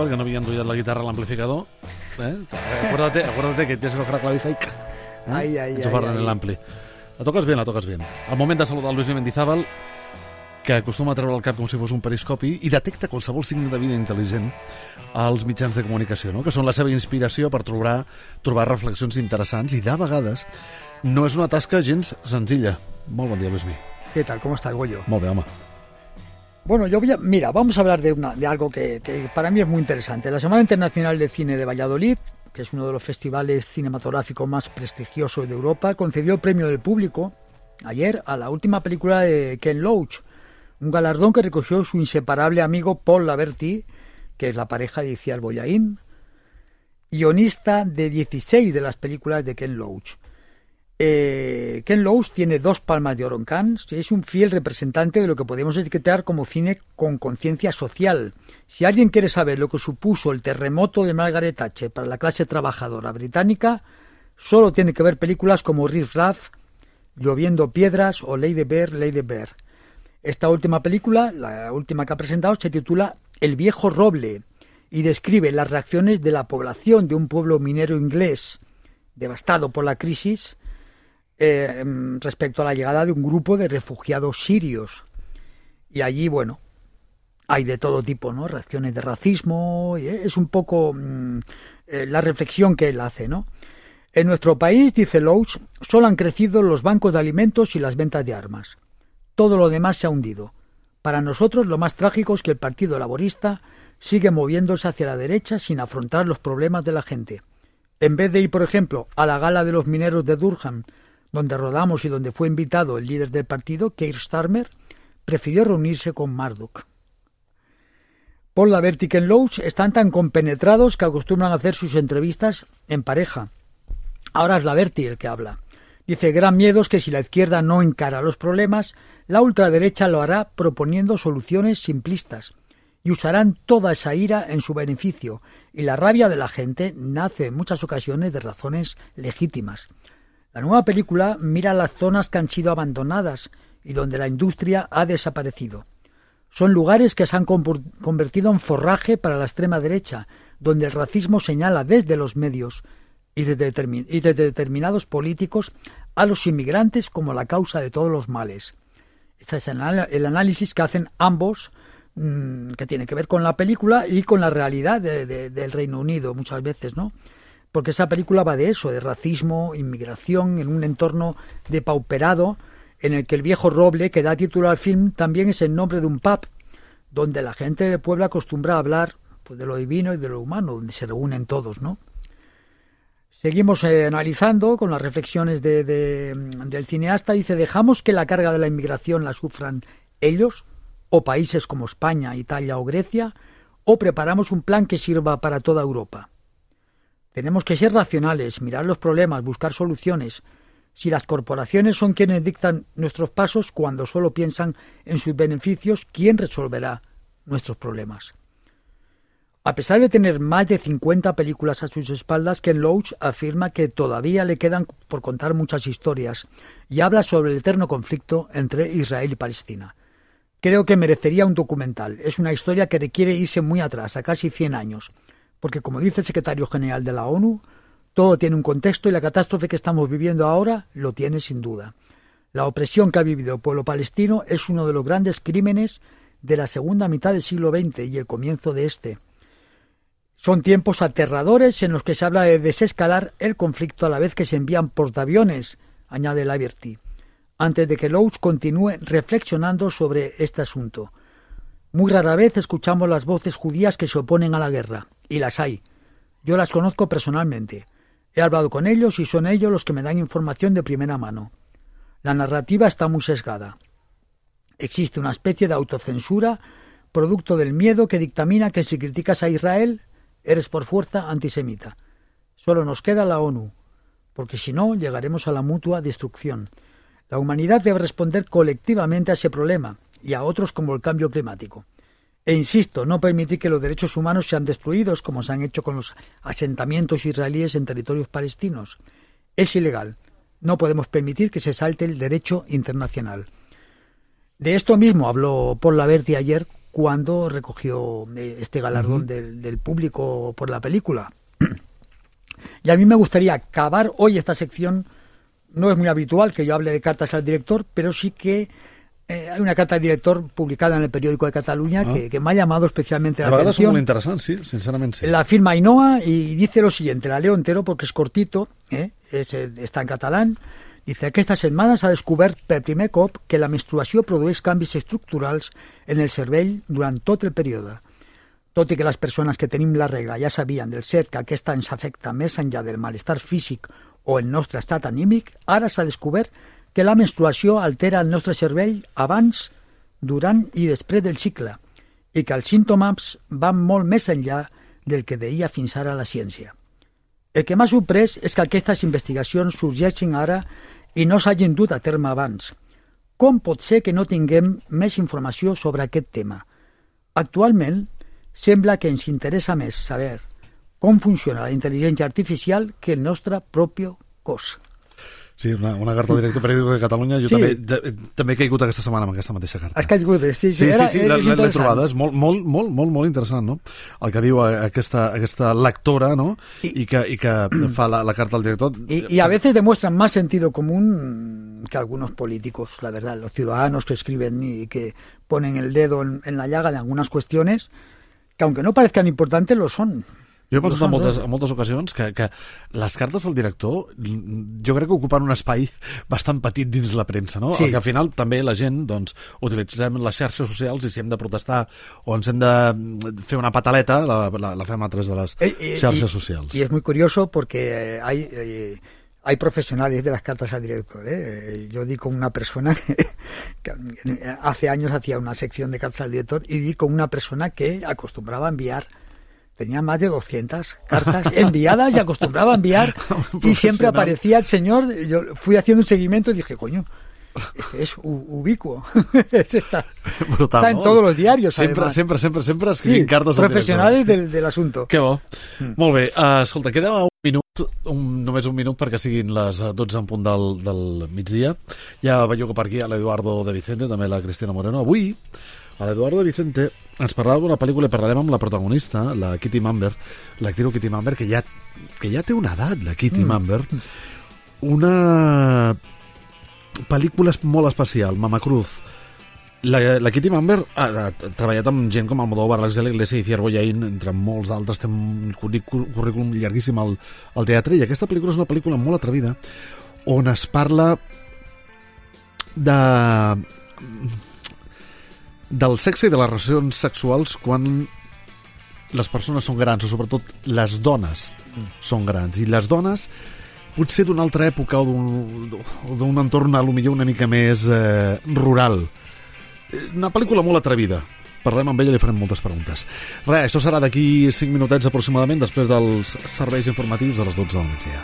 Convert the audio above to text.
Mendizábal, que no havia endollat la guitarra a l'amplificador. Eh? Acuérdate, acuérdate que tienes que coger la clavija y... Eh? Ai, ai, Enchufar ai, en el ai. ampli. La toques bé, la toques bé. El moment de saludar el Luis Mendizábal, que acostuma a treure el cap com si fos un periscopi i detecta qualsevol signe de vida intel·ligent als mitjans de comunicació, no? que són la seva inspiració per trobar, trobar reflexions interessants i de vegades no és una tasca gens senzilla. Molt bon dia, Luismi. ¿Qué tal? ¿Cómo está el Goyo? Molt bé, home. Bueno, yo voy a, mira, vamos a hablar de, una, de algo que, que para mí es muy interesante. La Semana Internacional de Cine de Valladolid, que es uno de los festivales cinematográficos más prestigiosos de Europa, concedió el premio del público ayer a la última película de Ken Loach, un galardón que recogió su inseparable amigo Paul Laverty, que es la pareja de Iciar Boyain, guionista de 16 de las películas de Ken Loach. Eh, Ken Loach tiene dos palmas de oro en es un fiel representante de lo que podemos etiquetar como cine con conciencia social. Si alguien quiere saber lo que supuso el terremoto de Margaret Thatcher para la clase trabajadora británica, solo tiene que ver películas como Riff Raff, Lloviendo Piedras o Lady Bear, Lady Bear. Esta última película, la última que ha presentado, se titula El viejo roble y describe las reacciones de la población de un pueblo minero inglés devastado por la crisis eh, respecto a la llegada de un grupo de refugiados sirios. Y allí, bueno, hay de todo tipo, ¿no? Reacciones de racismo, y es un poco mm, eh, la reflexión que él hace, ¿no? En nuestro país, dice Loach, solo han crecido los bancos de alimentos y las ventas de armas. Todo lo demás se ha hundido. Para nosotros lo más trágico es que el Partido Laborista sigue moviéndose hacia la derecha sin afrontar los problemas de la gente. En vez de ir, por ejemplo, a la gala de los mineros de Durham, donde rodamos y donde fue invitado el líder del partido, Keir Starmer, prefirió reunirse con Marduk. Paul Laverty y Loach están tan compenetrados que acostumbran a hacer sus entrevistas en pareja. Ahora es Laverty el que habla. Dice, gran miedo es que si la izquierda no encara los problemas, la ultraderecha lo hará proponiendo soluciones simplistas y usarán toda esa ira en su beneficio, y la rabia de la gente nace en muchas ocasiones de razones legítimas. La nueva película mira las zonas que han sido abandonadas y donde la industria ha desaparecido. Son lugares que se han convertido en forraje para la extrema derecha, donde el racismo señala desde los medios y desde, determinados políticos a los inmigrantes como la causa de todos los males. Este es el análisis que hacen ambos, mmm, que tiene que ver con la película y con la realidad de, de, del Reino Unido muchas veces, ¿no? Porque esa película va de eso, de racismo, inmigración, en un entorno depauperado, en el que el viejo roble que da título al film también es el nombre de un pub, donde la gente del pueblo acostumbra a hablar pues, de lo divino y de lo humano, donde se reúnen todos, ¿no? Seguimos eh, analizando con las reflexiones de, de, del cineasta. Dice, ¿dejamos que la carga de la inmigración la sufran ellos o países como España, Italia o Grecia? ¿O preparamos un plan que sirva para toda Europa? Tenemos que ser racionales, mirar los problemas, buscar soluciones. Si las corporaciones son quienes dictan nuestros pasos cuando solo piensan en sus beneficios, ¿quién resolverá nuestros problemas? A pesar de tener más de 50 películas a sus espaldas, Ken Loach afirma que todavía le quedan por contar muchas historias y habla sobre el eterno conflicto entre Israel y Palestina. Creo que merecería un documental. Es una historia que requiere irse muy atrás, a casi 100 años, porque como dice el secretario general de la ONU, todo tiene un contexto y la catástrofe que estamos viviendo ahora lo tiene sin duda. La opresión que ha vivido el pueblo palestino es uno de los grandes crímenes de la segunda mitad del siglo XX y el comienzo de este. Son tiempos aterradores en los que se habla de desescalar el conflicto a la vez que se envían portaaviones, añade Laverty, antes de que Loach continúe reflexionando sobre este asunto. Muy rara vez escuchamos las voces judías que se oponen a la guerra, y las hay. Yo las conozco personalmente. He hablado con ellos y son ellos los que me dan información de primera mano. La narrativa está muy sesgada. Existe una especie de autocensura producto del miedo que dictamina que si criticas a Israel eres por fuerza antisemita. Solo nos queda la ONU, porque si no llegaremos a la mutua destrucción. La humanidad debe responder colectivamente a ese problema y a otros como el cambio climático. E insisto, no permitir que los derechos humanos sean destruidos como se han hecho con los asentamientos israelíes en territorios palestinos. Es ilegal. No podemos permitir que se salte el derecho internacional. De esto mismo habló Paul Laverty ayer cuando recogió eh, este galardón del, del público por la película. y a mí me gustaría acabar hoy esta sección, no es muy habitual que yo hable de cartas al director, pero sí que eh, hay una carta del director publicada en el periódico de Cataluña Ah. que, que me ha llamado especialmente la són atención. molt interessants, sí, sincerament sí. La firma Ainhoa y dice lo siguiente, la leo entero porque es cortito, ¿eh? Es, eh, está en catalán. Dice, aquesta setmana s'ha descobert per primer cop que la menstruació produeix canvis estructurals en el cervell durant tot el període. Tot i que les persones que tenim la regla ja sabien del cert que aquesta ens afecta més enllà del malestar físic o el nostre estat anímic, ara s'ha descobert que la menstruació altera el nostre cervell abans, durant i després del cicle i que els símptomes van molt més enllà del que deia fins ara la ciència. El que m'ha sorprès és que aquestes investigacions sorgeixin ara i no s'hagin dut a terme abans. Com pot ser que no tinguem més informació sobre aquest tema? Actualment, sembla que ens interessa més saber com funciona la intel·ligència artificial que el nostre propi cos. Sí, una, una carta al director periòdic de Catalunya. Jo Sí. també, de, també he caigut aquesta setmana amb aquesta mateixa carta. Has caigut, sí, Sí, era- sí, sí, és l'he trobada, és molt, molt, molt, molt, molt interessant, no? El que diu eh, aquesta, aquesta lectora, no? I, I- que, i que fa la, la carta al director. Y, y a veces demuestran más sentido común que algunos políticos, la verdad, los ciudadanos que escriben y que ponen el dedo en, en la llaga de algunas cuestiones que aunque no parezcan importantes, lo son. Jo he pensat en moltes, en moltes ocasions que, que les cartes al director jo crec que ocupen un espai bastant petit dins la premsa, no? Sí. El que al final també la gent doncs, utilitzem les xarxes socials i si hem de protestar o ens hem de mm, fer una pataleta la, la, la fem a través de les Eh, eh, xarxes y- socials. Y es muy curioso porque eh, hay, eh, hay profesionales de las cartas al director. ¿eh? Eh, Yo di con una persona que, eh, hace años hacía una sección de cartas al director y di con una persona que acostumbraba a enviar. Tenía más de 200 cartas enviadas y acostumbraba a enviar y siempre aparecía el señor. Yo fui haciendo un seguimiento y dije, coño, es ubicuo. Está, Brutal, está en todos los diarios. Sempre, además. sempre, sempre, sempre Sí, escrivint cartes director. del, del asunto. Que bo. Mm. Molt bé. Uh, escolta, queda un minut, un, només un minut perquè siguin les eh, 12 en punt del, del migdia. Ja veieu que per aquí ha l'Eduardo de Vicente, també la Cristina Moreno. Avui, a l'Eduardo de Vicente ens parlarà d'una pel·lícula i parlarem amb la protagonista, la Kitty Mamber, l'actriu Kitty Mamber, que ja, que ja té una edat, la Kitty mm. Mamber. Una pel·lícula molt especial, Mama Cruz, la, la Kitty Mamber ha, ha treballat amb gent com Almodóvar, Alex de la Iglesia i Ciervo Yain, entre molts altres, té un currícul- currículum llarguíssim al, al teatre, i aquesta pel·lícula és una pel·lícula molt atrevida, on es parla de del sexe i de les relacions sexuals quan les persones són grans, o sobretot les dones són grans. I les dones, potser d'una altra època o d'un o d'un entorn a lo millor una mica més eh, rural. Eh, Una pel·lícula molt atrevida. Parlem amb ella i li farem moltes preguntes. Res, això serà d'aquí 5 minutets aproximadament després dels serveis informatius de les 12 del migdia.